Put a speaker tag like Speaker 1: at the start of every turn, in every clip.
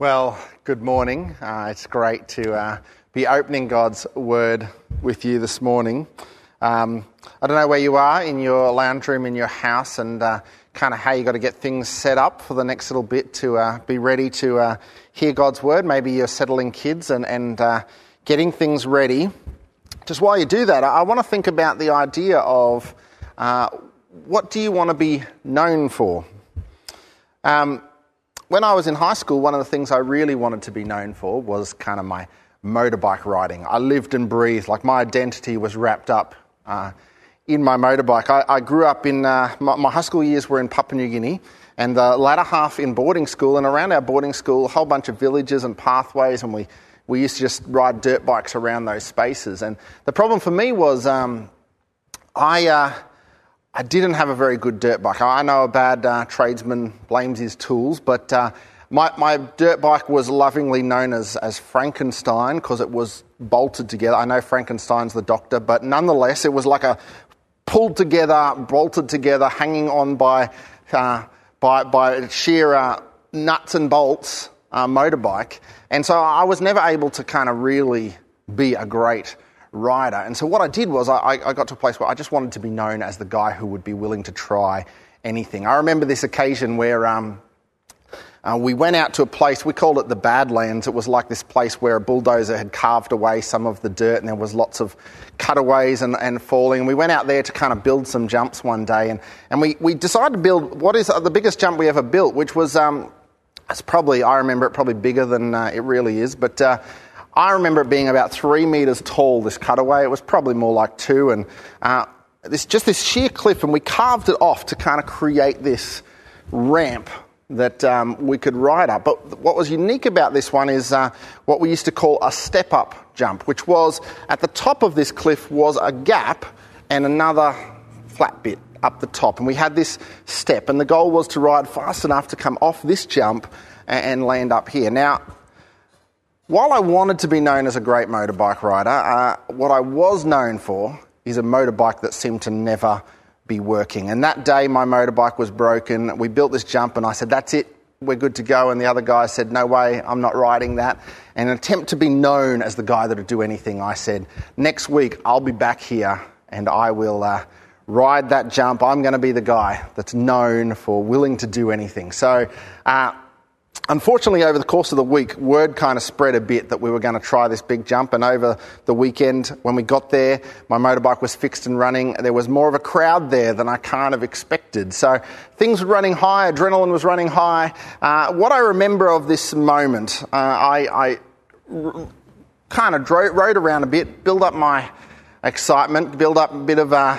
Speaker 1: Well, good morning. Uh, it's great to uh, be opening God's Word with you this morning. Um, I don't know where you are in your lounge room in your house and uh, kind of how you got to get things set up for the next little bit to uh, be ready to uh, hear God's Word. Maybe you're settling kids and, and uh, getting things ready. Just while you do that, I, I want to think about the idea of what do you want to be known for? Um, when I was in high school, one of the things I really wanted to be known for was kind of my motorbike riding. I lived and breathed, like my identity was wrapped up uh, in my motorbike. I, I grew up in, uh, my, my, high school years were in Papua New Guinea, and the latter half in boarding school. And around our boarding school, a whole bunch of villages and pathways, and we, we used to just ride dirt bikes around those spaces. And the problem for me was um, I. Uh, I didn't have a very good dirt bike. I know a bad uh, tradesman blames his tools, but uh, my, my dirt bike was lovingly known as, as Frankenstein because it was bolted together. I know Frankenstein's the doctor, but nonetheless, it was like a pulled together, bolted together, hanging on by, uh, by, by sheer uh, nuts and bolts uh, motorbike. And so I was never able to kind of really be a great rider. And so what I did was I, I got to a place where I just wanted to be known as the guy who would be willing to try anything. I remember this occasion where um, uh, we went out to a place, we called it the Badlands. It was like this place where a bulldozer had carved away some of the dirt and there was lots of cutaways and, and falling. And we went out there to kind of build some jumps one day and, and we, we decided to build what is the biggest jump we ever built, which was, um, it's probably, I remember it probably bigger than uh, it really is, but uh, I remember it being about three metres tall, this cutaway. It was probably more like two. And uh, this, just this sheer cliff, and we carved it off to kind of create this ramp that um, we could ride up. But what was unique about this one is uh, what we used to call a step up jump, which was at the top of this cliff was a gap and another flat bit up the top. And we had this step, and the goal was to ride fast enough to come off this jump and, and land up here. Now, while I wanted to be known as a great motorbike rider, uh, what I was known for is a motorbike that seemed to never be working. And that day, my motorbike was broken. We built this jump, and I said, That's it, we're good to go. And the other guy said, No way, I'm not riding that. In an attempt to be known as the guy that'll do anything, I said, Next week, I'll be back here and I will. Uh, ride that jump. I'm going to be the guy that's known for willing to do anything. So, uh, Unfortunately, over the course of the week, word kind of spread a bit that we were going to try this big jump. And over the weekend, when we got there, my motorbike was fixed and running. There was more of a crowd there than I kind of expected. So things were running high, adrenaline was running high. Uh, what I remember of this moment, uh, I, I r- kind of drove, rode around a bit, build up my excitement, build up a bit of, uh,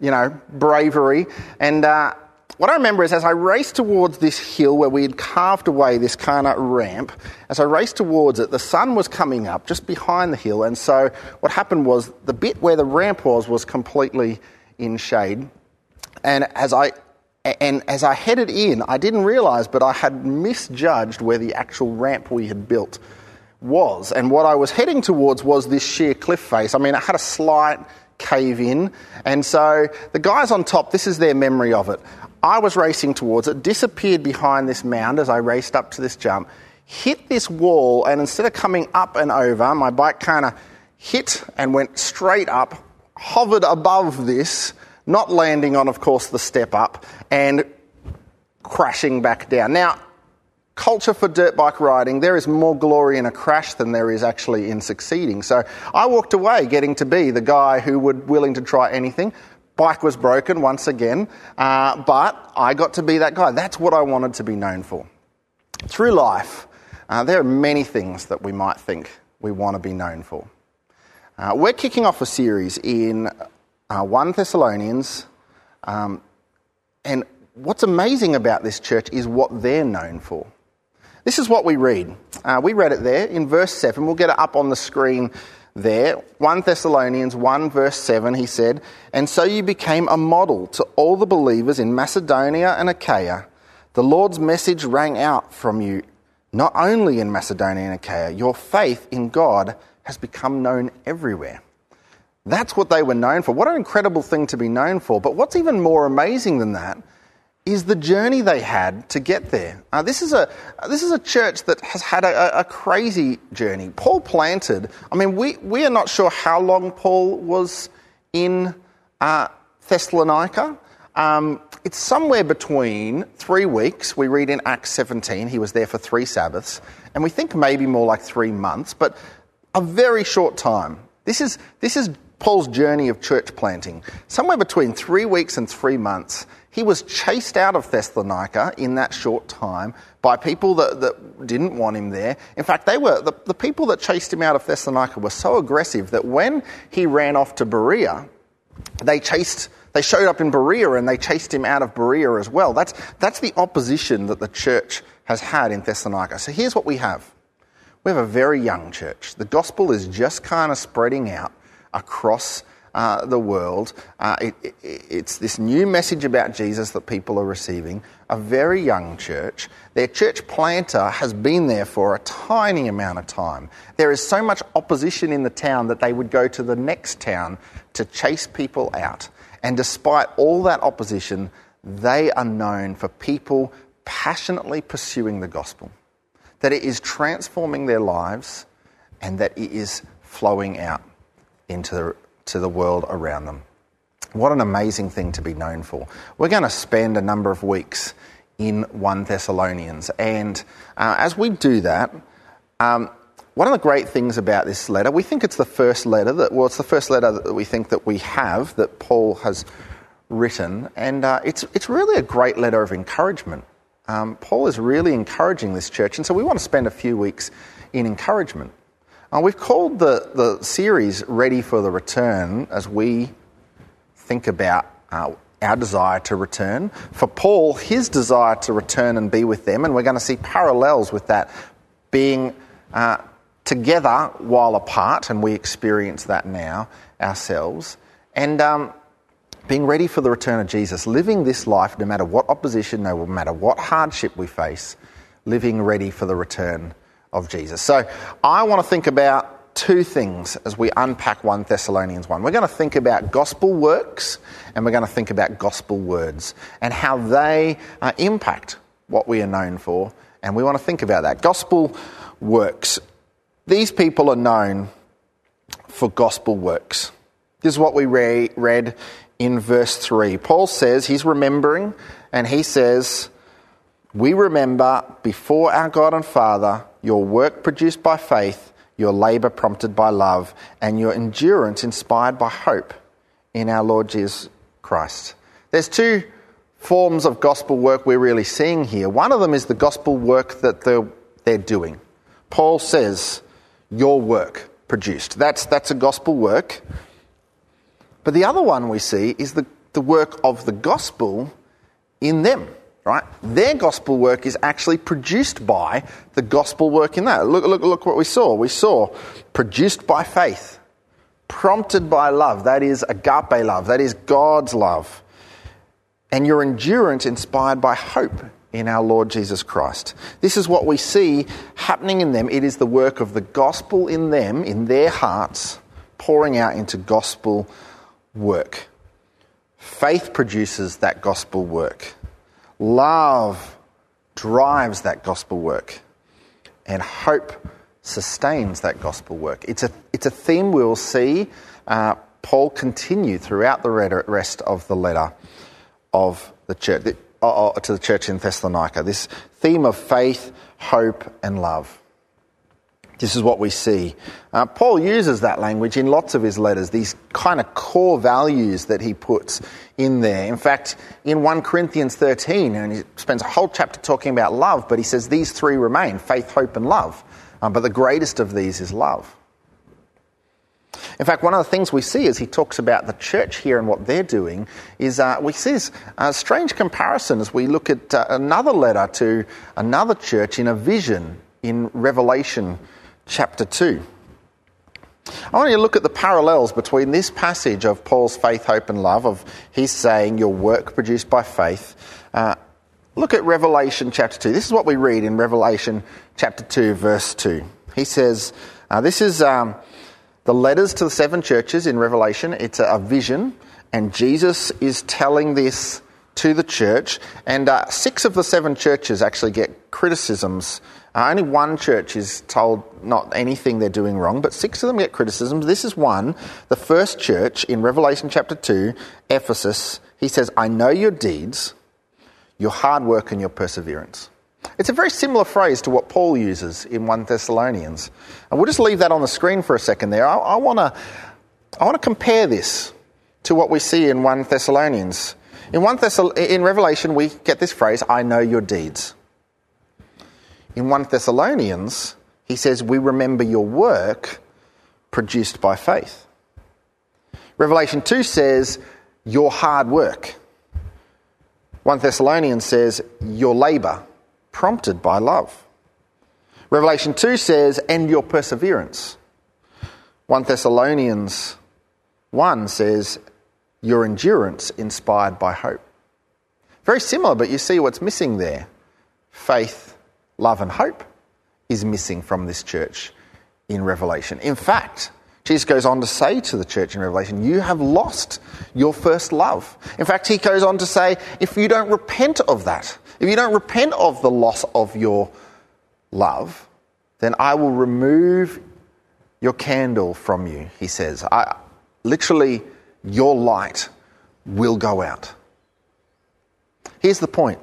Speaker 1: you know, bravery, and uh, what I remember is as I raced towards this hill where we had carved away this of ramp, as I raced towards it, the sun was coming up just behind the hill. And so what happened was the bit where the ramp was was completely in shade. And as I and as I headed in, I didn't realize, but I had misjudged where the actual ramp we had built was. And what I was heading towards was this sheer cliff face. I mean, it had a slight cave in. And so the guys on top, this is their memory of it. I was racing towards it, disappeared behind this mound as I raced up to this jump, hit this wall, and instead of coming up and over, my bike kind of hit and went straight up, hovered above this, not landing on, of course, the step up, and crashing back down. Now, culture for dirt bike riding, there is more glory in a crash than there is actually in succeeding. So I walked away getting to be the guy who would willing to try anything. Bike was broken once again, uh, but I got to be that guy. That's what I wanted to be known for. Through life, uh, there are many things that we might think we want to be known for. Uh, we're kicking off a series in uh, 1 Thessalonians, um, and what's amazing about this church is what they're known for. This is what we read. Uh, we read it there in verse 7. We'll get it up on the screen there. 1 Thessalonians 1, verse 7, he said, And so you became a model to all the believers in Macedonia and Achaia. The Lord's message rang out from you, not only in Macedonia and Achaia. Your faith in God has become known everywhere. That's what they were known for. What an incredible thing to be known for. But what's even more amazing than that is the journey they had to get there. Uh, this, is a, this is a church that has had a, a, crazy journey. Paul planted, I mean, we, we are not sure how long Paul was in uh, Thessalonica. Um, it's somewhere between three weeks. We read in Acts 17, he was there for three Sabbaths, and we think maybe more like three months, but a very short time. This is, this is Paul's journey of church planting. Somewhere between three weeks and three months, he was chased out of Thessalonica in that short time by people that, that didn't want him there. In fact, they were the, the people that chased him out of Thessalonica were so aggressive that when he ran off to Berea, they chased they showed up in Berea and they chased him out of Berea as well. That's, that's the opposition that the church has had in Thessalonica. So here's what we have we have a very young church. The gospel is just kind of spreading out across uh, the world. Uh, it, it, it's this new message about Jesus that people are receiving. A very young church. Their church planter has been there for a tiny amount of time. There is so much opposition in the town that they would go to the next town to chase people out. And despite all that opposition, they are known for people passionately pursuing the gospel, that it is transforming their lives and that it is flowing out into the, to the world around them. What an amazing thing to be known for. We're going to spend a number of weeks in 1 Thessalonians, and uh, as we do that, um, one of the great things about this letter, we think it's the first letter that, well, it's the first letter that we think that we have that Paul has written, and uh, it's, it's really a great letter of encouragement. Um, Paul is really encouraging this church, and so we want to spend a few weeks in encouragement. Uh, we've called the, the series Ready for the Return as we think about uh, our desire to return. For Paul, his desire to return and be with them, and we're going to see parallels with that being uh, together while apart, and we experience that now ourselves. And um, being ready for the return of Jesus, living this life no matter what opposition, no matter what hardship we face, living ready for the return of Jesus. So I want to think about two things as we unpack 1 Thessalonians 1. We're going to think about gospel works and we're going to think about gospel words and how they uh, impact what we are known for. And we want to think about that. Gospel works. These people are known for gospel works. This is what we re- read in verse 3. Paul says he's remembering, and he says, We remember before our God and Father your work produced by faith, your labour prompted by love, and your endurance inspired by hope in our Lord Jesus Christ. There's two forms of gospel work we're really seeing here. One of them is the gospel work that they're, they're doing. Paul says, your work produced. That's, that's a gospel work. But the other one we see is the, the work of the gospel in them, right? Their gospel work is actually produced by the gospel work in that. Look, look, look what we saw. We saw produced by faith, prompted by love. That is agape love. That is God's love. And your endurance inspired by hope in our Lord Jesus Christ. This is what we see happening in them. It is the work of the gospel in them, in their hearts, pouring out into gospel work. Faith produces that gospel work. Love drives that gospel work. And hope sustains that gospel work. It's a, it's a theme we'll see uh, Paul continue throughout the rest of the letter of the church to the church in Thessalonica this theme of faith, hope, and love. This is what we see. Uh, Paul uses that language in lots of his letters, these kind of core values that he puts in there. In fact, in 1 Corinthians 13, and he spends a whole chapter talking about love, but he says these three remain faith, hope, and love. Um, but the greatest of these is love. In fact, one of the things we see as he talks about the church here and what they're doing is uh, we see this uh, strange comparison as we look at uh, another letter to another church in a vision in Revelation chapter 2. I want you to look at the parallels between this passage of Paul's faith, hope, and love, of he's saying your work produced by faith. Uh, look at Revelation chapter 2. This is what we read in Revelation chapter 2, verse 2. He says, uh, This is. Um, the letters to the seven churches in Revelation, it's a vision, and Jesus is telling this to the church, and uh, six of the seven churches actually get criticisms. Uh, only one church is told not anything they're doing wrong, but six of them get criticisms. This is one, the first church in Revelation chapter 2, Ephesus. He says, I know your deeds, your hard work, and your perseverance. It's a very similar phrase to what Paul uses in 1 Thessalonians. And we'll just leave that on the screen for a second there. I, I want to I wanna compare this to what we see in 1 Thessalonians. In, 1 Thessal- in Revelation, we get this phrase, I know your deeds. In 1 Thessalonians, he says, We remember your work produced by faith. Revelation 2 says, Your hard work. 1 Thessalonians says, Your labour prompted by love. Revelation 2 says, and your perseverance. 1 Thessalonians 1 says, your endurance inspired by hope. Very similar, but you see what's missing there. Faith, love, and hope is missing from this church in Revelation. In fact, Jesus goes on to say to the church in Revelation, You have lost your first love. In fact, he goes on to say, If you don't repent of that, if you don't repent of the loss of your love, then I will remove your candle from you, he says. I, literally, your light will go out. Here's the point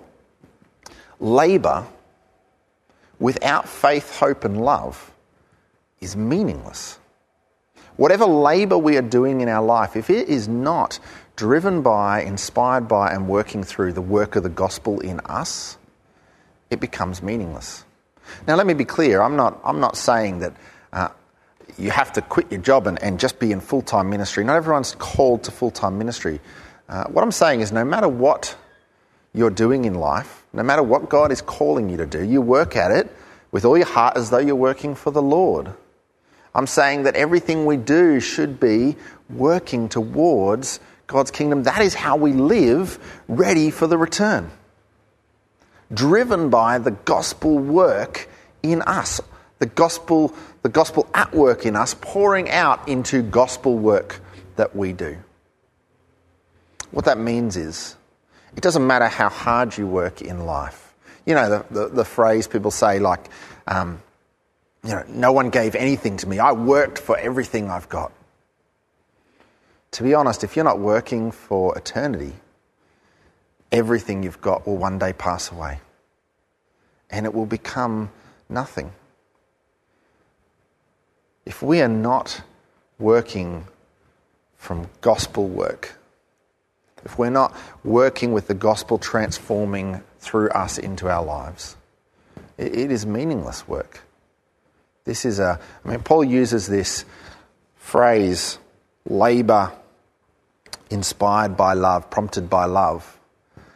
Speaker 1: labour without faith, hope, and love is meaningless. Whatever labour we are doing in our life, if it is not driven by, inspired by, and working through the work of the gospel in us, it becomes meaningless. Now, let me be clear I'm not, I'm not saying that uh, you have to quit your job and, and just be in full time ministry. Not everyone's called to full time ministry. Uh, what I'm saying is, no matter what you're doing in life, no matter what God is calling you to do, you work at it with all your heart as though you're working for the Lord. I'm saying that everything we do should be working towards God's kingdom. That is how we live, ready for the return. Driven by the gospel work in us, the gospel, the gospel at work in us, pouring out into gospel work that we do. What that means is, it doesn't matter how hard you work in life. You know, the, the, the phrase people say, like, um, you know, no one gave anything to me. I worked for everything I've got. To be honest, if you're not working for eternity, everything you've got will one day pass away and it will become nothing. If we are not working from gospel work, if we're not working with the gospel transforming through us into our lives, it is meaningless work. This is a, I mean, Paul uses this phrase, labour inspired by love, prompted by love.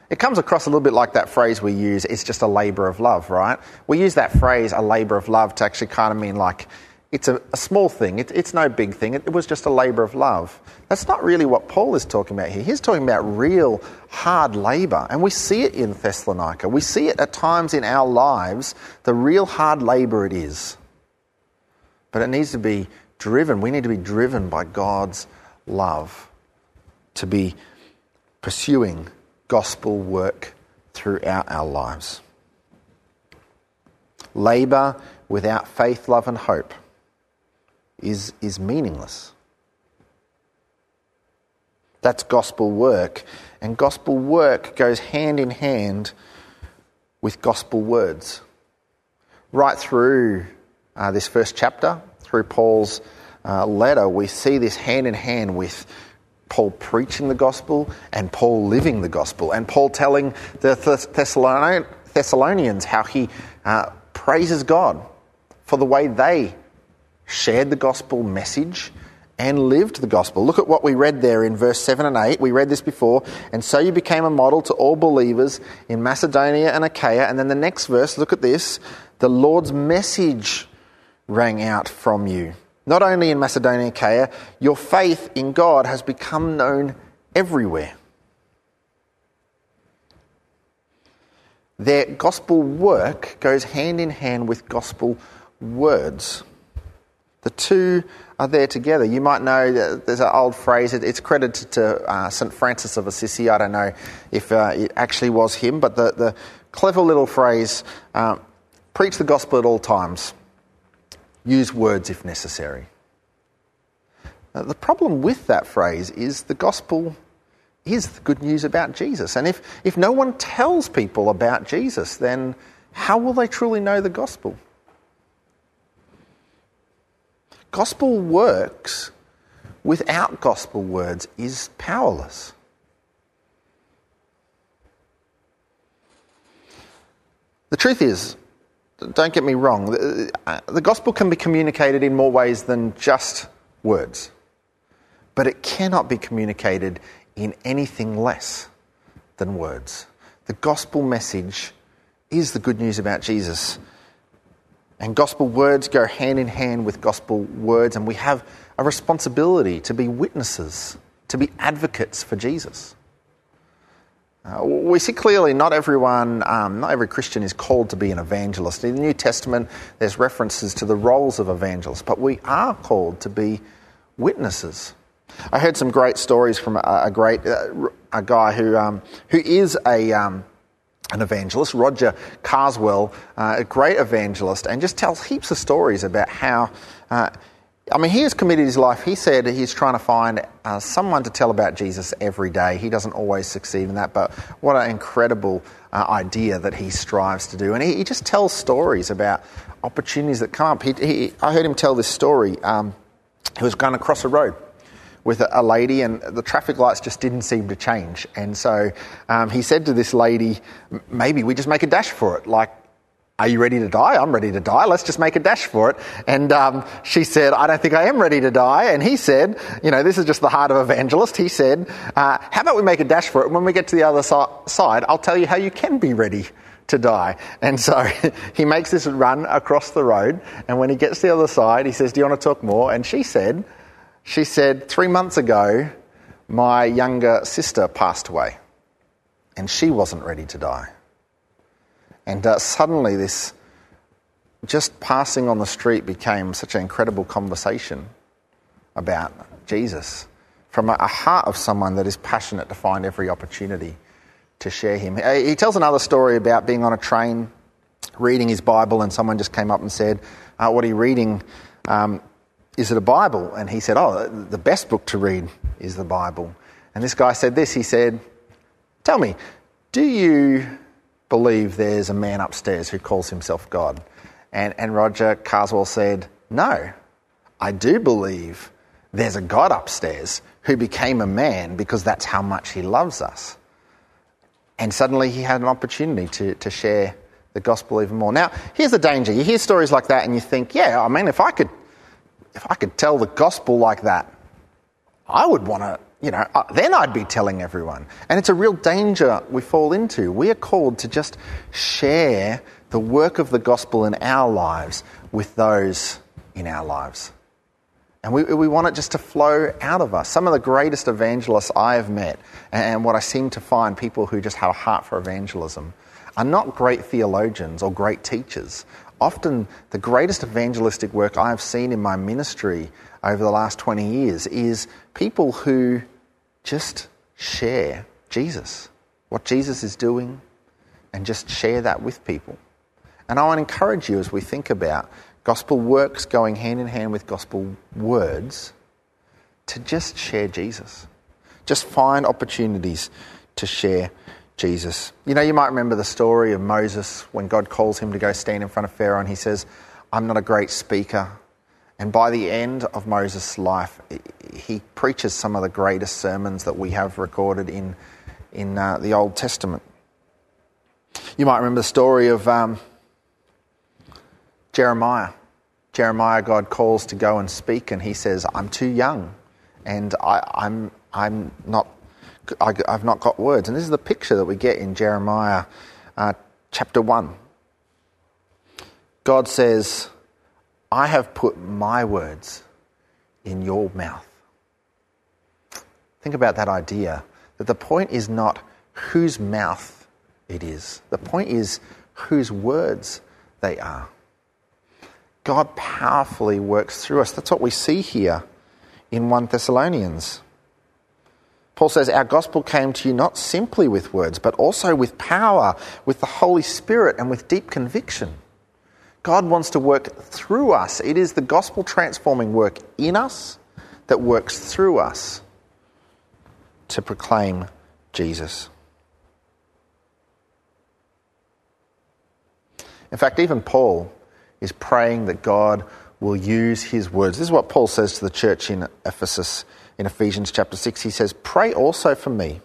Speaker 1: It comes across a little bit like that phrase we use, it's just a labour of love, right? We use that phrase, a labour of love, to actually kind of mean like it's a, a small thing, it, it's no big thing, it, it was just a labour of love. That's not really what Paul is talking about here. He's talking about real hard labour, and we see it in Thessalonica. We see it at times in our lives, the real hard labour it is. But it needs to be driven. We need to be driven by God's love to be pursuing gospel work throughout our lives. Labour without faith, love, and hope is, is meaningless. That's gospel work. And gospel work goes hand in hand with gospel words. Right through uh, this first chapter, through Paul's uh, letter, we see this hand in hand with Paul preaching the gospel and Paul living the gospel, and Paul telling the Thessalonians how he uh, praises God for the way they shared the gospel message and lived the gospel. Look at what we read there in verse 7 and 8. We read this before. And so you became a model to all believers in Macedonia and Achaia. And then the next verse, look at this. The Lord's message rang out from you. Not only in Macedonia and Achaia, your faith in God has become known everywhere. Their gospel work goes hand in hand with gospel words. The two are there together. You might know that there's an old phrase, it's credited to uh, St. Francis of Assisi. I don't know if uh, it actually was him, but the, the clever little phrase um, preach the gospel at all times, use words if necessary. Now, the problem with that phrase is the gospel is the good news about Jesus. And if, if no one tells people about Jesus, then how will they truly know the gospel? Gospel works without gospel words is powerless. The truth is, don't get me wrong, the, uh, gospel can be communicated in more ways than just words, but it cannot be communicated in anything less than words. The gospel message is the good news about Jesus. And gospel words go hand in hand with gospel words, and we have a responsibility to be witnesses, to be advocates for Jesus. Uh, we see clearly not everyone, um, not every Christian is called to be an evangelist. In the New Testament, there's references to the roles of evangelists, but we are called to be witnesses. I heard some great stories from a, a great uh, a guy who um, who is a um, an evangelist, Roger Carswell, uh, a great evangelist, and just tells heaps of stories about how. Uh, I mean, he has committed his life. He said he's trying to find uh, someone to tell about Jesus every day. He doesn't always succeed in that, but what an incredible uh, idea that he strives to do. And he, he, just tells stories about opportunities that come up. He, he, I heard him tell this story. Um, he was going across a road with a, lady, and the traffic lights just didn't seem to change. And so um, he said to this lady, maybe we just make a dash for it. Like, are you ready to die? I'm ready to die. Let's just make a dash for it. And um, she said, I don't think I am ready to die. And he said, you know, this is just the heart of evangelist. He said, uh, how about we make a dash for it? When we get to the other so- side, I'll tell you how you can be ready to die. And so he makes this run across the road. And when he gets to the other side, he says, Do you want to talk more? And she said, she said, Three months ago, my younger sister passed away, and she wasn't ready to die. And uh, suddenly, this just passing on the street became such an incredible conversation about Jesus from a heart of someone that is passionate to find every opportunity to share him. He tells another story about being on a train, reading his Bible, and someone just came up and said, uh, What are you reading? Um, is it a Bible? And he said, Oh, the best book to read is the Bible. And this guy said this he said, Tell me, do you believe there's a man upstairs who calls himself God? And, and Roger Carswell said, No, I do believe there's a God upstairs who became a man because that's how much he loves us. And suddenly he had an opportunity to, to share the gospel even more. Now, here's the danger. You hear stories like that and you think, yeah, I mean, if I could if I could tell the gospel like that, I would want to, you know, uh, then I'd be telling everyone. And it's a real danger we fall into. We are called to just share the work of the gospel in our lives with those in our lives. And we, we want it just to flow out of us. Some of the greatest evangelists I have met, and what I seem to find people who just have a heart for evangelism, are not great theologians or great teachers often the greatest evangelistic work I've seen in my ministry over the last 20 years is people who just share Jesus, what Jesus is doing, and just share that with people. And I want to encourage you as we think about gospel works going hand in hand with gospel words to just share Jesus. Just find opportunities to share Jesus. You know, you might remember the story of Moses when God calls him to go stand in front of Pharaoh and he says, I'm not a great speaker. And by the end of Moses' life, he preaches some of the greatest sermons that we have recorded in, in uh, the Old Testament. You might remember the story of um, Jeremiah. Jeremiah, God calls to go and speak, and he says, I'm too young, and I, I'm, I'm not I, have not got words. And this is the picture that we get in Jeremiah uh, chapter 1. God says, I have put my words in your mouth. Think about that idea that the point is not whose mouth it is, the point is whose words they are. God powerfully works through us. That's what we see here in 1 Thessalonians. Paul says, Our gospel came to you not simply with words, but also with power, with the Holy Spirit, and with deep conviction. God wants to work through us. It is the gospel transforming work in us that works through us to proclaim Jesus. In fact, even Paul is praying that God will use his words. This is what Paul says to the church in Ephesus in Ephesians chapter 6. He says, Pray also for me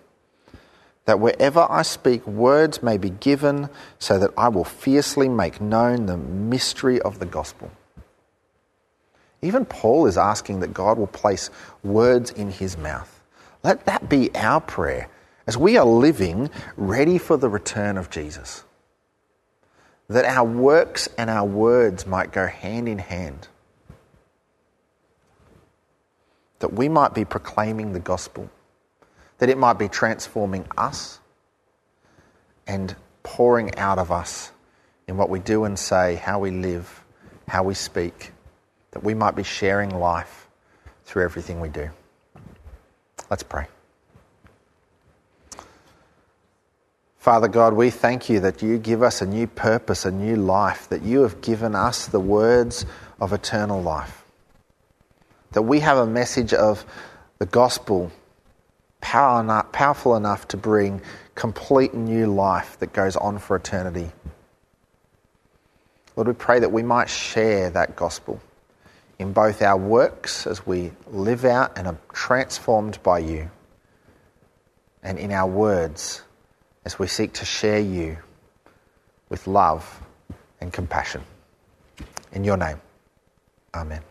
Speaker 1: that wherever I speak, words may be given so that I will fiercely make known the mystery of the gospel. Even Paul is asking that God will place words in his mouth. Let that be our prayer as we are living ready for the return of Jesus that our works and our words might go hand in hand. That we might be proclaiming the gospel, that it might be transforming us and pouring out of us in what we do and say, how we live, how we speak, that we might be sharing life through everything we do. Let's pray. Father God, we thank you that you give us a new purpose, a new life, that you have given us the words of eternal life. That we have a message of the gospel powerful enough to bring complete new life that goes on for eternity. Lord, we pray that we might share that gospel in both our works as we live out and are transformed by you, and in our words as we seek to share you with love and compassion. In your name, amen.